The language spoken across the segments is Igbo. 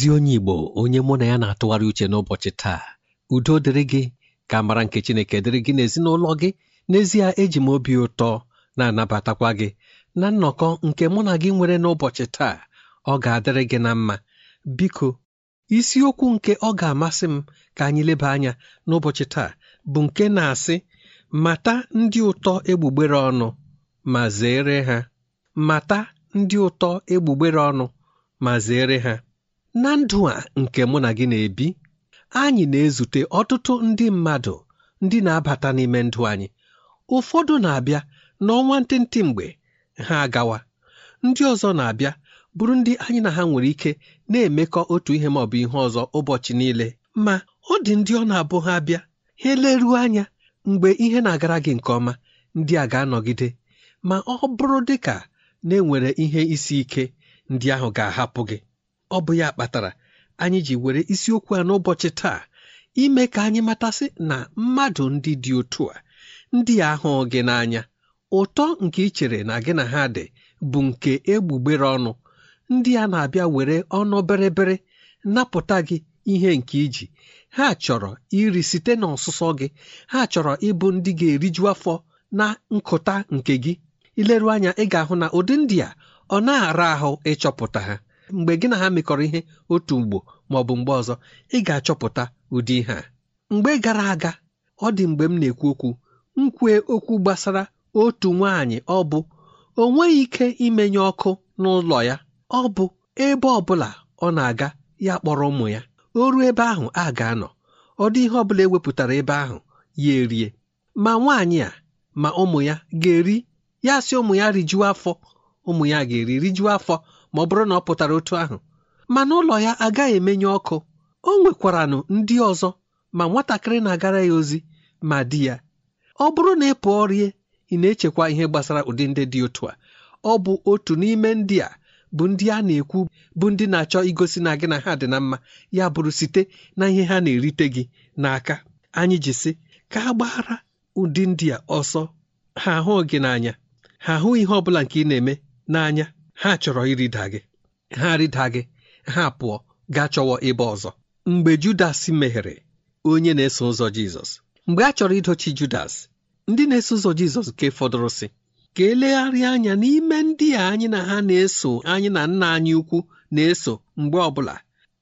Ezi onye Igbo onye mụ na ya na-atụgharị uche n'ụbọchị taa. Udo dịrị gị ka mara nke Chineke dịrị gị n'ezinụlọ gị. N'ezie eji m obi ụtọ na-anabatakwa gị. Na nnọkọ nke mụ na gị nwere n'ụbọchị taa ọ ga-adịrị gị na mma. Biko isiokwu nke ọ ga-amasị m ka anyị leba anya n'ụbọchị taa bụ nke na-asị mata ndị ụtọ egbugbere ọnụ ma zere ha. Mata ndị ụtọ egbugbere ọnụ ma zere ha. Na ndụ a nke mụ na gị na-ebi anyị na-ezute ọtụtụ ndị mmadụ ndị na-abata n'ime ndụ anyị. Ụfọdụ na-abịa n'ọnwa ntịntị mgbe ha agawa ndị ọzọ na-abịa bụrụ ndị anyị na ha nwere ike na-emekọ otu ihe ma bụ ihe ọzọ ụbọchị niile. Ma ọ dị ndị ọ na-abụ ha abịa ha eleruo anya mgbe ihe na-agara gị nke ọma ndị a ga-anọgide. Ma ọ bụrụ dị ka na-enwere ihe isi ike ndị ahụ ga-ahapụ gị. Ọ bụ ya kpatara anyị ji were isiokwu a n'ụbọchị taa ime ka anyị matasị na mmadụ ndị dị otu a ndị ahụ gị n'anya ụtọ nke ị chere na gị na ha dị bụ nke egbugbere ọnụ. Ndị a na-abịa were ọnụ berebere napụta gị ihe nke iji ha chọrọ iri site n'ọsụsọ gị. Ha chọrọ ịbụ ndị ga-eriju afọ na nkụta nke gị. Ileru anya ị ga-ahụ na ụdị ndị a ọ na-ara ahụ ịchọpụta ha. Mgbe gị na ha mekọrọ ihe otu ugbo ma ọ bụ mgbe ọzọ ị ga-achọpụta ụdị ihe a. Mgbe gara aga ọ dị mgbe m na-ekwu okwu nkwue okwu gbasara otu nwaanyị ọ bụ o nweghị ike imenye ọkụ n'ụlọ ya ọ bụ ebe ọ bụla ọ na-aga ya kpọrọ ụmụ ya. O ruo ebe ahụ a ga-anọ. Ọ dị ihe ọ bụla ewepụtara ebe ahụ ya erie. Ma nwaanyị a ma ụmụ ya ga-eri. Ya sị ụmụ ya rijuo afọ. Ụmụ ya ga-eri rijuo afọ. Ma ọ bụrụ na ọ pụtara otu ahụ. Mana ụlọ ya agaghị emenye ọkụ. O nwekwaranụ ndị ọzọ ma nwatakịrị na-agara ya ozi ma di ya. Ọ bụrụ na ị pụọ rie ị na-echekwa ihe gbasara ụdị ndị dị otu a. Ọ bụ otu n'ime ndị a bụ ndị a na-ekwu bụ ndị na-achọ igosi na gị na ha dị na mma. Ya bụrụ site na ihe ha na-erite gị n'aka. Anyị ji sị ka a gbaghara ụdị ndị a ọsọ. Ha ahụ gị n'anya. Ha ahụ ihe ọ bụla nke ị na-eme n'anya. Ha chọrọ ịrịda gị. Ha rịda gị. Ha pụọ gaa chọwa ebe ọzọ. Mgbe Judas meghere onye na-eso ụzọ Jizọs. Mgbe a chọrọ idochi Judas ndị na-eso ụzọ Jizọs nke fọdụrụ sị ka elegharịa anya n'ime ndị a anyị na ha na-eso anyị na nna anyị ukwu na-eso mgbe ọbụla.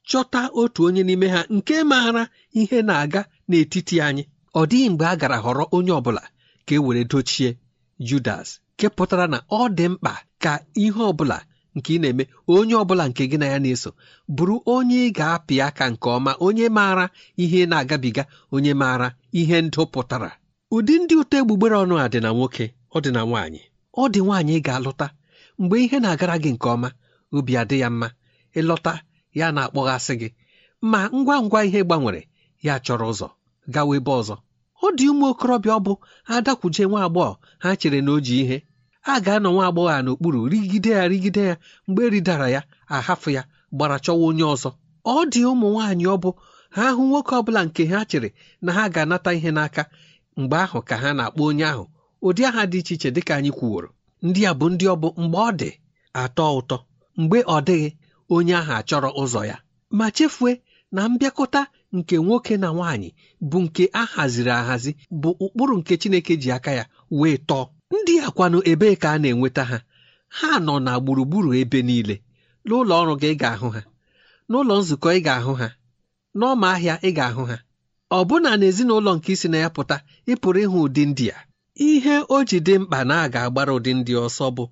Chọta otu onye n'ime ha nke maara ihe na-aga n'etiti anyị. Ọ dịghị mgbe a gara họrọ onye ọbụla ka e were dochie Judas nke pụtara na ọ dị mkpa ka ihe ọbụla nke ị na-eme onye ọbụla nke gị na ya na-eso bụrụ onye ị ga-apị aka nke ọma onye maara ihe na-agabiga onye maara ihe ndụ pụtara. Ụdị ndị ụtọ egbugbere ọnụ a dị na nwoke ọ dị na nwaanyị. Ọ dị nwaanyị ị ga-alụta. Mgbe ihe na-agara gị nke ọma obi adị ya mma. Ịlọta ya na-akpọghasị gị. Ma ngwa ngwa ihe gbanwere ya chọrọ ụzọ gawa ebe ọzọ. Ọ dị ụmụ okorobịa ọ bụ adakwuje nwa agbọghọ ha chere na o ji ihe. A ga-anọ nwa agbọghọ a n'okpuru rigide ya rigide ya. Mgbe e ridara ya ahafụ ya gbara chọwa onye ọzọ. Ọ dị ụmụ nwaanyị ọ bụ. Ha hụ nwoke ọ bụla nke ha chere na ha ga-anata ihe n'aka. Mgbe ahụ ka ha na-akpọ onye ahụ. Ụdị aha dị iche iche dịka anyị kwuworo. Ndị a bụ ndị ọ bụ mgbe ọ dị atọ ụtọ. Mgbe ọ dịghị onye ahụ achọrọ ụzọ ya. Ma chefue na mbịakọta nke nwoke na nwaanyị bụ nke a haziri ahazi bụ ụkpụrụ nke Chineke ji aka ya wee tọọ. Ndị akwanụ ebee ka a na-enweta ha. Ha nọ na gburugburu ebe niile. N'ụlọ ọrụ gị ị ga-ahụ ha. N'ụlọ nzukọ ị ga-ahụ ha. N'ọma ahịa ị ga-ahụ ha. Ọbụna n'ezinụlọ nke isi na ya pụta ị pụrụ ịhụ ụdị ndị a. Ihe o ji dị mkpa na a ga-agbara ụdị ndị ọsọ bụ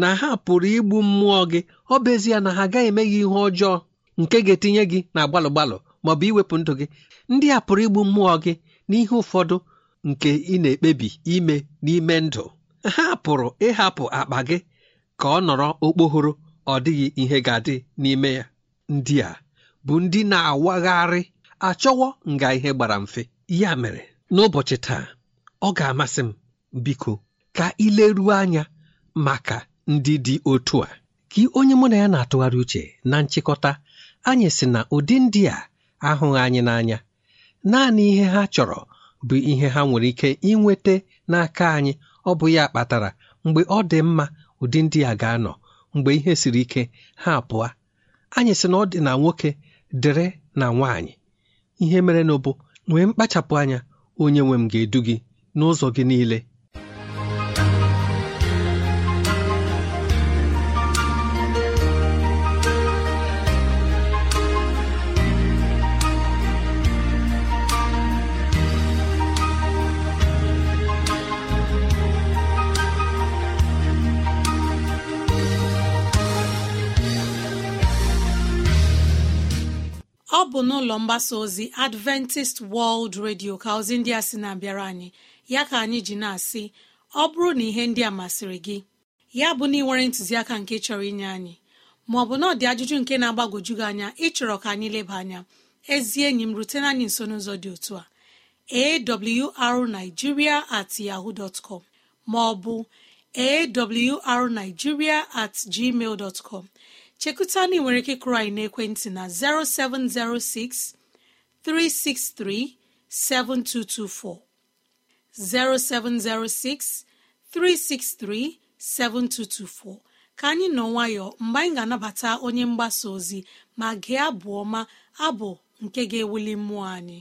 na ha pụrụ igbu mmụọ gị. Ọ bụ na ha agaghị eme gị ihe ọjọọ nke ga-etinye gị na gbalụ gbalụ ma ọ bụ iwepụ ndụ gị. Ndị a pụrụ igbu mmụọ gị n'ihe ụfọdụ nke ị na-ekpebi ime n'ime ndụ. Ha pụrụ ịhapụ akpa gị ka ọ nọrọ okpohoro ọ dịghị ihe ga-adị n'ime ya. Ndị a bụ ndị na-awagharị achọwọ nga ihe gbara mfe. Ya mere n'ụbọchị taa ọ ga-amasị m. Biko ka ileruo anya maka ndị dị otu a. Ka onye mụ na ya na-atụgharị uche na nchịkọta anyị sị na ụdị ndị a ahụghị anyị n'anya. Naanị ihe ha chọrọ bụ ihe ha nwere ike inweta n'aka anyị. Ọ bụ ya kpatara mgbe ọ dị mma ụdị ndị a ga-anọ. Mgbe ihe siri ike ha pụọ. Anyị sị na ọ dị na nwoke dịrị na nwaanyị. Ihe mere na nwee mkpachapụ anya onye nwe m ga-edu gị n'ụzọ gị niile. Bụ n'ụlọ mgbasa ozi adventist world radio ka ozi ndị a sị na-abịara anyị. Ya ka anyị ji na-asị ọ bụrụ na ihe ndị a masịrị gị ya bụ na ị nwere ntụziaka nke chọrọ inye anyị maọbụ na ọ ajụjụ nke na-agbagwoju gị anya ịchọrọ ka anyị leba anya ezi enyi m rutena anyị nso n'ụzọ dị otu a awrnigeria at yahoo dot com maọbụ awrnigeria at gmail dot com chekuta na ị nwere ike kụrụ anyị n'ekwentị na 0706 363 7224 0706 363 7224 ka anyị nọ nwayọ mgbe anyị ga-anabata onye mgbasa ozi ma gee abụ ọma abụ nke ga-ewuli mmụọ anyị.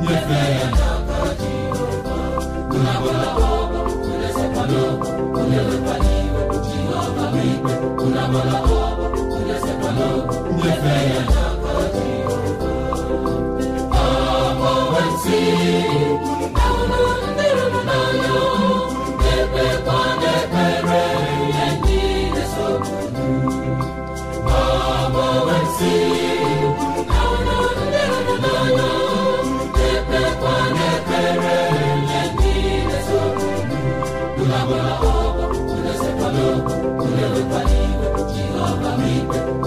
Nyefe ya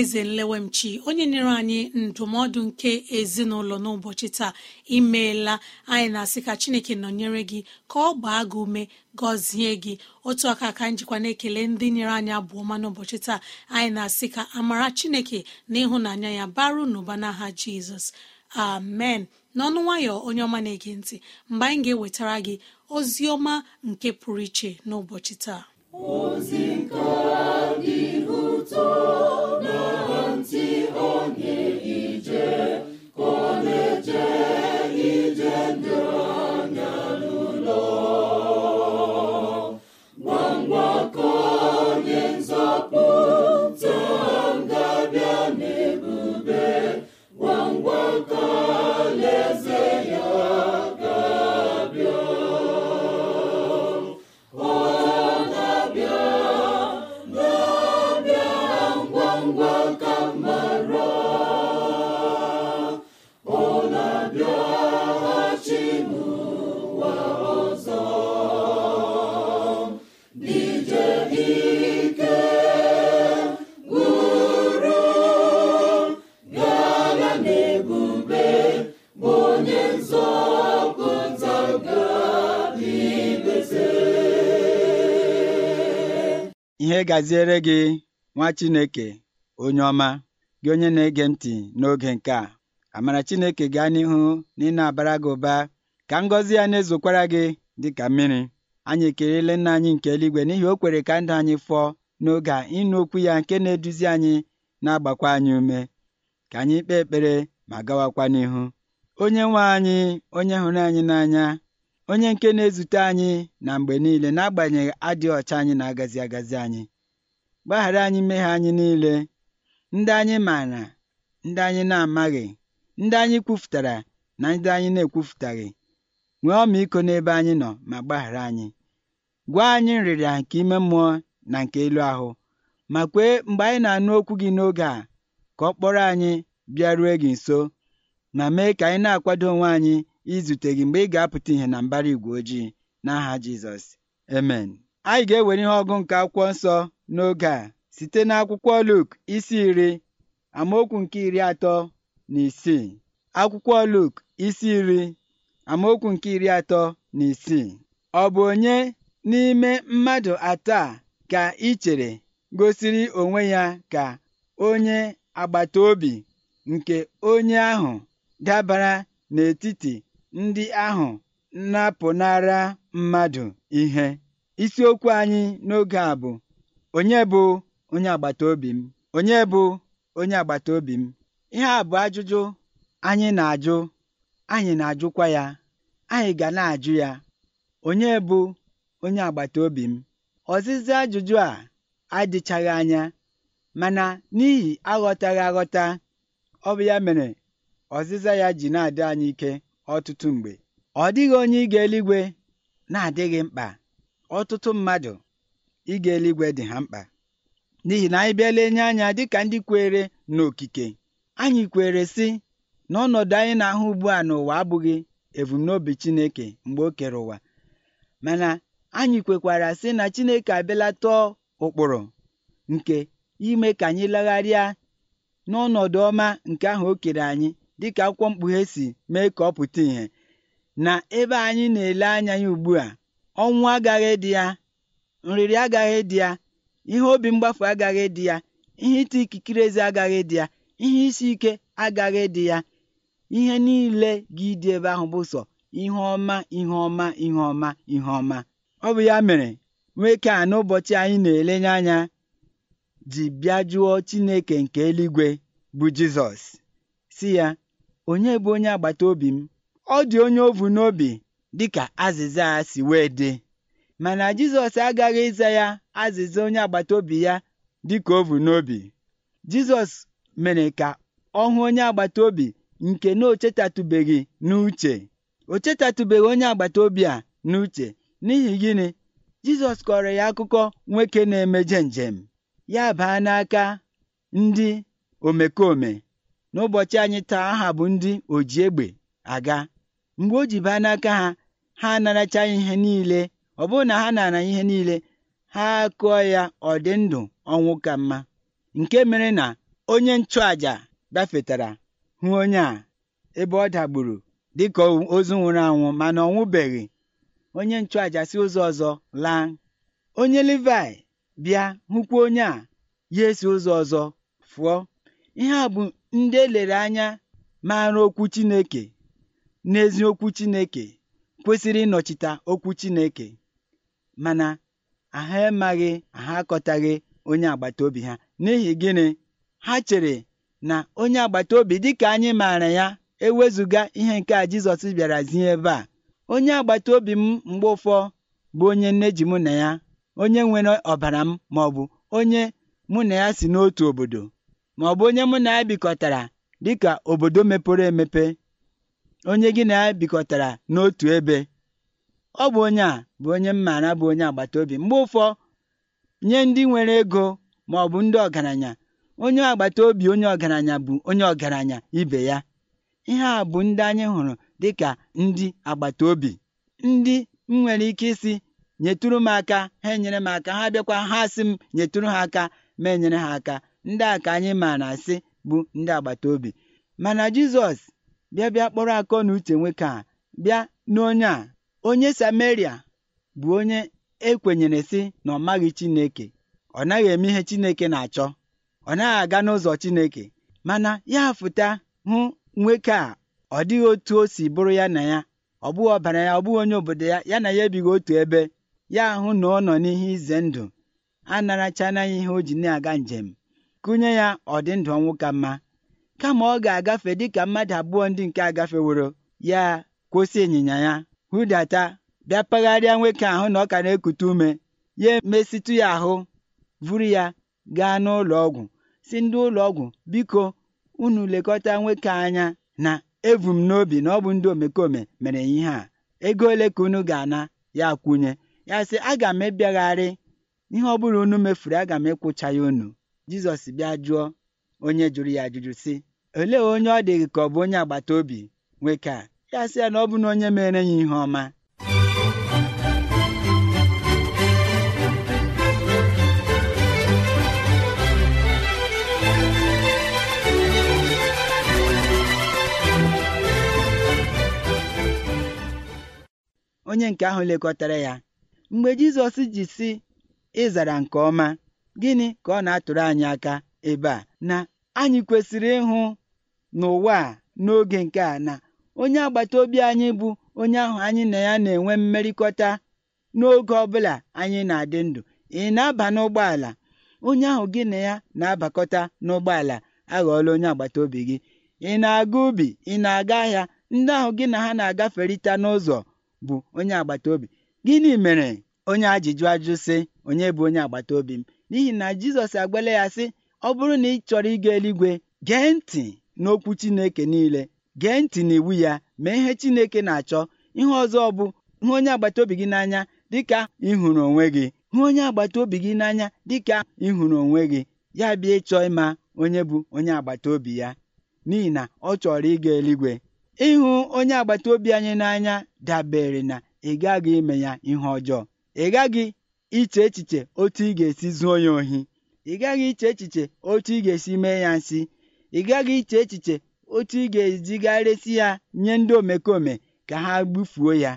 eze nlewemchi onye nyere anyị ndụmọdụ nke ezinụlọ n'ụbọchị taa imeela anyị na-asị ka chineke nọnyere gị ka ọ gbaa gị ume gọzie gị. Otu aka ka anyị jikwa na-ekele ndị nyere anyị abụọ ma n'ụbọchị taa. Anyị na-asị ka amara chineke na ịhụnanya ya baru n'ụba n'aha jizọs. Amen. N'ọnụ nwayọ onye ọma na-ege ntị mgbe anyị ga-ewetara gị ozi ọma nke pụrụ iche n'ụbọchị taa. Ozi nke gaziere gị nwa chineke onye ọma gị onye na-ege ntị n'oge nke a. Amara chineke gaa n'ihu na ị na-abara gị ụba ka ngọzi ya na-ezokwara gị dị ka mmiri. Anyị ekelele nna anyị nke eluigwe n'ihi o kwere ka ndụ anyị fọọ n'oge a ịnụ okwu ya nke na-eduzi anyị na-agbakwa anyị ume. Ka anyị kpee ekpere ma gawakwa n'ihu. Onye nwe anyị onye hụrụ anyị n'anya onye nke na-ezute anyị na mgbe niile n'agbanyeghị adịghị ọcha anyị na-agazi agazi anyị. Gbaghara anyị mmehie anyị niile. Ndị anyị maara ndị anyị na-amaghị ndị anyị kwufutara na ndị anyị na-ekwufutaghị. Nwee ọmịiko n'ebe anyị nọ ma gbaghara anyị. Gwa anyị nrịrịa nke ime mmụọ na nke elu ahụ. Ma kwee mgbe anyị na-anụ okwu gị n'oge a ka ọ kpọrọ anyị bịaruo gị nso ma mee ka anyị na-akwado onwe anyị izute gị mgbe ị ga-apụta ìhè na mbara igwe ojii. N'aha Jizọs. Amen. Anyị ga-ewere ihe ọgụ nke akwụkwọ nsọ. N'oge a site n'akwụkwọ Luk isi iri amaokwu nke iri atọ na isii. Akwụkwọ Luk isi iri amaokwu nke iri atọ na isii. Ọ bụ onye n'ime mmadụ atọ a ka ị chere gosiri onwe ya ka onye agbata obi nke onye ahụ dabara n'etiti ndị ahụ napụnara mmadụ ihe. Isiokwu anyị n'oge a bụ onye bụ onye agbata obi m? Onye bụ onye agbata obi m? Ihe a bụ ajụjụ anyị na-ajụ anyị na-ajụkwa ya anyị ga na-ajụ ya. Onye bụ onye agbata obi m? Ọzịza ajụjụ a adịchaghị anya mana n'ihi aghọtaghị aghọta ọ bụ ya mere ọzịza ya ji na-adị anyị ike ọtụtụ mgbe. Ọ dịghị onye ịga eluigwe na-adịghị mkpa. Ọtụtụ mmadụ ịga eluigwe dị ha mkpa. N'ihi na anyị bịala enye anya dịka ndị kwere n'okike anyị kwere sị na ọnọdụ anyị na-ahụ ugbu a n'ụwa abụghị ebumnobi Chineke mgbe o kere ụwa. Mana anyị kwekwara sị na Chineke abịala ụkpụrụ nke ime ka anyị legharịa n'ọnọdụ ọma nke ahụ o kere anyị dịka akwụkwọ mkpughe si mee ka ọ pụta ìhè. Na ebe anyị na-ele anya ya ugbu a ọnwụ agaghị dị ya nrịrị agaghị dị ya ihe obi mgbafu agaghị dị ya ihe ịta ikikere eze agaghị dị ya ihe isi ike agaghị dị ya. Ihe niile gị dị ebe ahụ bụ sọ ihe ọma ihe ọma ihe ọma ihe ọma. Ọ bụ ya mere nwoke a n'ụbọchị anyị na-elenye anya ji bịa jụọ Chineke nke eluigwe bụ Jizọs. Si ya onye bụ onye agbata obi m? Ọ dị onye ovu n'obi dịka azịza ya si wee dị. Mana Jizọs agaghị ịza ya azịza onye agbata obi ya dịka o bu n'obi. Jizọs mere ka ọ hụ onye agbata obi nke na o chetatụbeghị n'uche. O chetatụbeghị onye agbata obi a n'uche. N'ihi gịnị? Jizọs kọrọ ya akụkọ nwoke na-emeje njem. Ya baa n'aka ndị omekome. N'ụbọchị anyị taa aha bụ ndị oji egbe aga. Mgbe o ji baa n'aka ha ha anaracha ihe niile ọ bụrụ na ha nara ihe niile ha kụọ ya ọ dị ndụ ọnwụ ka mma. Nke mere na onye nchụàjà bịafetara hụ onye a ebe ọ dagburu dịka ozu nwụrụ anwụ mana ọ nwụbeghị. Onye nchụàjà si ụzọ ọzọ laa. Onye Livai bịa hụkwa onye a ya esi ụzọ ọzọ fụọ. Ihe a bụ ndị elere anya maara okwu Chineke n'eziokwu Chineke kwesịrị ịnọchite okwu Chineke. Mana ha emaghị ha akọtaghị onye agbata obi ha. N'ihi gịnị? Ha chere na onye agbata obi dịka anyị maara ya ewezụga ihe nke a Jizọs bịara zie ebe a. Onye agbata obi m mgbe ụfọ bụ onye nne ji mụ na ya onye nwere ọbara m ma ọ bụ onye mụ na ya si n'otu obodo ma ọ bụ onye mụ na ya bikọtara dịka obodo mepere emepe onye gị na ya bikọtara n'otu ebe. Ọ bụ onye a bụ onye m maara bụ onye agbata obi. Mgbe ụfọ nye ndị nwere ego ma ọ bụ ndị ọgaranya onye agbata obi onye ọgaranya bụ onye ọgaranya ibe ya. Ihe a bụ ndị anyị hụrụ dịka ndị agbata obi. Ndị m nwere ike isi nyetụrụ m aka ha enyere m aka ha bịakwa ha sị m nyetụrụ ha aka ma enyere ha aka. Ndị a ka anyị maara asị bụ ndị agbata obi. Mana Jizọs bịa bịa kpọrọ akọ na uche nwoke a bịa n'onye a onye Sameria bụ onye ekwenyere sị na ọ maghị Chineke. Ọ naghị eme ihe Chineke na-achọ. Ọ naghị aga n'ụzọ Chineke. Mana ya fụta hụ nwoke a ọ dịghị otu o si bụrụ ya na ya. Ọ bụghị ọbara ya ọ bụghị onye obodo ya. Ya na ya ebighị otu ebe. Ya hụ na ọ nọ n'ihe ize ndụ. Anarachana ya ihe o ji na-aga njem. Kụnye ya ọ dị ndụ ọnwụ ka mma. Kama ọ ga-agafe dịka mmadụ abụọ ndị nke agafeworo. Ya kwụsị ịnyịnya ya. Hụdata bịa pagharịa nwoke ahụ na ọ ka na-ekute ume ya emesịtụ ya ahụ vuru ya gaa n'ụlọ ọgwụ. Si ndị ụlọ ọgwụ biko unu lekọta nwoke anya na evu m n'obi na ọ bụ ndị omekome mere ihe a. Ego ole ka unu ga-ana? Ya kwunye ya sị aga m ịbịagharị. Ihe ọ bụla unu mefuru aga m ịkwụcha ya unu. Jizọs bịa jụọ onye jụrụ ya ajụjụ sị olee onye ọ dịghị ka ọ bụ onye agbata obi nwoke a? Ya sị ya na ọ bụ na onye mere ya ihe ọma. Onye nke ahụ lekọtara ya mgbe Jizọs ji si ịzara nke ọma gịnị ka ọ na-atụrụ anyị aka ebe a na anyị kwesịrị ịhụ n'ụwa a n'oge nke a na onye agbata obi anyị bụ onye ahụ anyị na ya na-enwe mmerịkọta n'oge ọbụla anyị na-adị ndụ. Ị na-aba n'ụgbọala? Onye ahụ gị na ya na-abakọta n'ụgbọala aghọọla onye agbata obi gị. Ị na-aga ubi? Ị na-aga ahịa? Ndị ahụ gị na ha na-agaferịta n'ụzọ bụ onye agbata obi. Gịnị mere onye ajụjụ ajụ sị onye bụ onye agbata obi m? N'ihi na Jizọs agwala ya sị ọ bụrụ na ị chọrọ ịga eluigwe gee ntị n'okwu Chineke niile. Gee ntị n'iwu ya mee ihe Chineke na-achọ. Ihe ọzọ bụ hụ onye agbata obi gị n'anya dịka ịhụrụ onwe gị. Hụ onye agbata obi gị n'anya dịka ịhụrụ onwe gị. Ya bịa ịchọ ịma onye bụ onye agbata obi ya. N'ihi na ọ chọrọ ịga eluigwe. Ịhụ onye agbata obi anyị n'anya dabere na ị gaghị ime ya ihe ọjọọ. Ị gaghị iche echiche otu ị ga-esi zuo ya ohi. Ị gaghị iche echiche otu ị ga-esi mee ya nsị. Ị gaghị iche echiche otu ị ga-ezigharịsị ya nye ndị omekome ka ha gbufuo ya.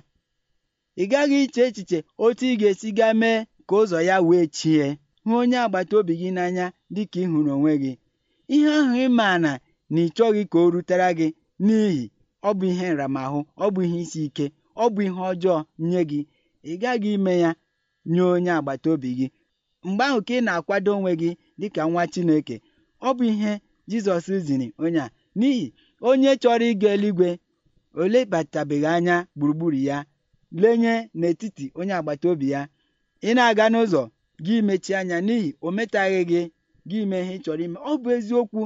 Ị gaghị iche echiche otu ị ga-esi gaa mee ka ụzọ ya wee chie. Hụ onye agbata obi gị n'anya dịka ị hụrụ onwe gị. Ihe ahụ ị na na ị chọghị ka o rutere gị n'ihi ọ bụ ihe nramahụ ọ bụ ihe isi ike ọ bụ ihe ọjọọ nye gị. Ị gaghị ime ya nye onye agbata obi gị. Mgbe ahụ ka ị na-akwado onwe gị dịka nwa Chineke ọ bụ ihe Jizọs ziri onye a. n'ihi onye chọrọ ịga eluigwe o lebatabeghị anya gburugburu ya lenye n'etiti onye agbata obi ya. Ị na-aga n'ụzọ gị mechie anya. N'ihi o metaghị gị gị ime ihe ị chọrọ ime. Ọ bụ eziokwu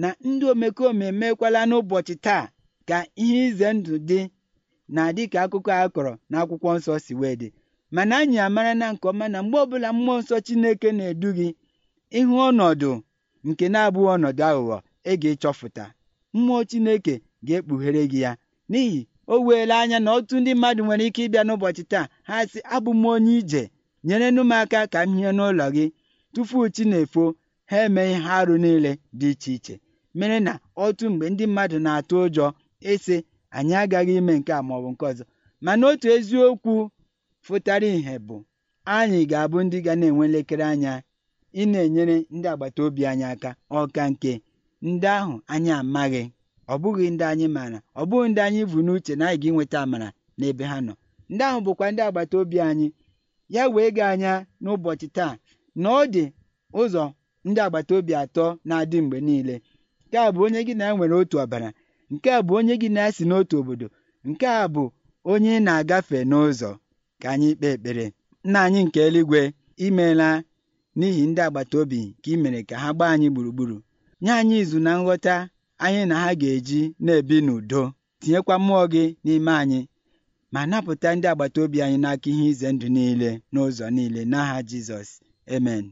na ndị omekome emekwala n'ụbọchị taa ka ihe ize ndụ dị na dịka akụkọ a kọrọ n'akwụkwọ nsọ si wee dị. Mana anyị amara na nke ọma na mgbe ọbụla mmụọ nsọ Chineke na-edu gị ịhụ ọnọdụ nke na-abụghị ọnọdụ aghụghọ ị ga-ịchọfụta mmụọ Chineke ga-ekpughere gị ya. N'ihi o weela anya na otu ndị mmadụ nwere ike ịbịa n'ụbọchị taa. Ha sị abụ m onye ije nyerenụ m aka ka m hie n'ụlọ gị. Tupu chi na-efo ha eme ihe arụ niile dị iche iche. Mere na otu mgbe ndị mmadụ na-atụ ụjọ ịsị anyị agaghị ime nke a maọbụ nke ọzọ. Mana otu eziokwu fụtara ìhè bụ anyị ga-abụ ndị ga na-enwe elekere anya ị na-enyere ndị agbata obi anyị aka ọka nke ndị ahụ anyị amaghị ọ bụghị ndị anyị maara ọ bụghị ndị anyị bụ n'uche na anyị ga-enweta amara n'ebe ha nọ. Ndị ahụ bụkwa ndị agbata obi anyị. Ya wee gaa anya n'ụbọchị taa na ọ dị ụzọ ndị agbata obi atọ na-adị mgbe niile. Nke a bụ onye gị na ya nwere otu ọbara nke a bụ onye gị na-esi n'otu obodo nke a bụ onye ị na-agafe n'ụzọ. Ka anyị kpee ekpere. Nna anyị nke eluigwe imeela n'ihi ndị agbata obi ka ị mere ka ha gbaa anyị gburugburu. Nye anyị izu na nghọta anyị na ha ga-eji na-ebi n'udo tinyekwa mmụọ gị n'ime anyị ma napụta ndị agbata obi anyị n'aka ihe ize ndụ niile n'ụzọ niile. N'aha Jizọs amen.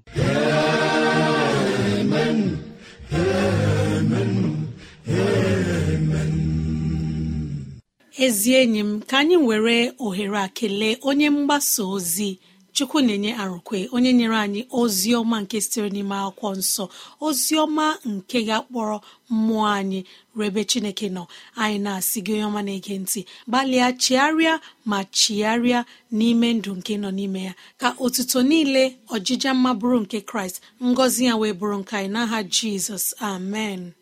Ezi enyi m ka anyị were ohere a kelee onye mgbasa ozi chukwu na-enye arụkwe onye nyere anyị ozi ọma nke sitere n'ime akwụkwọ nsọ ozi ọma nke ga-akpọrọ mmụọ anyị rebe chineke nọ. Anyị na-asị gị onye ọma na-ege ntị gbalịa chigharịa ma chigharịa n'ime ndụ nke nọ n'ime ya. Ka otuto niile ọjịja mma bụrụ nke kraịst ngọzi ya wee bụrụ nke anyị. N'aha jizọs amen Amen.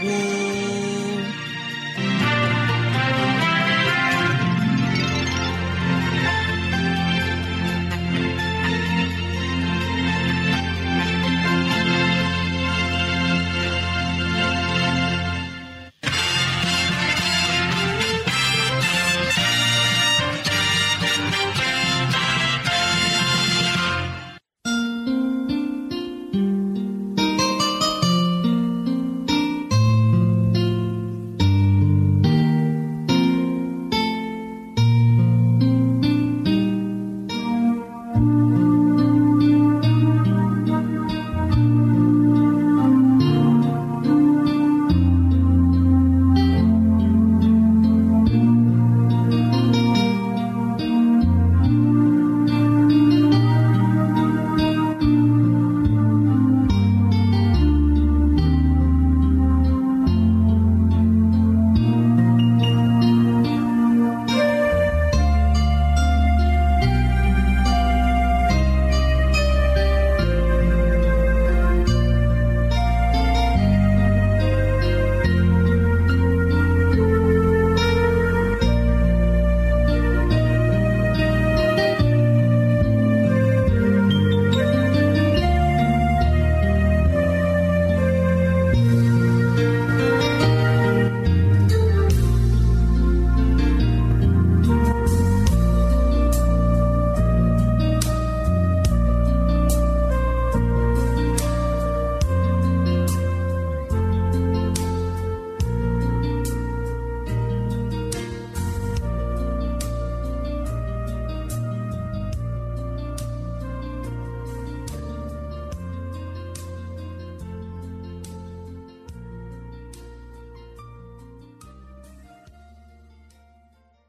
gboo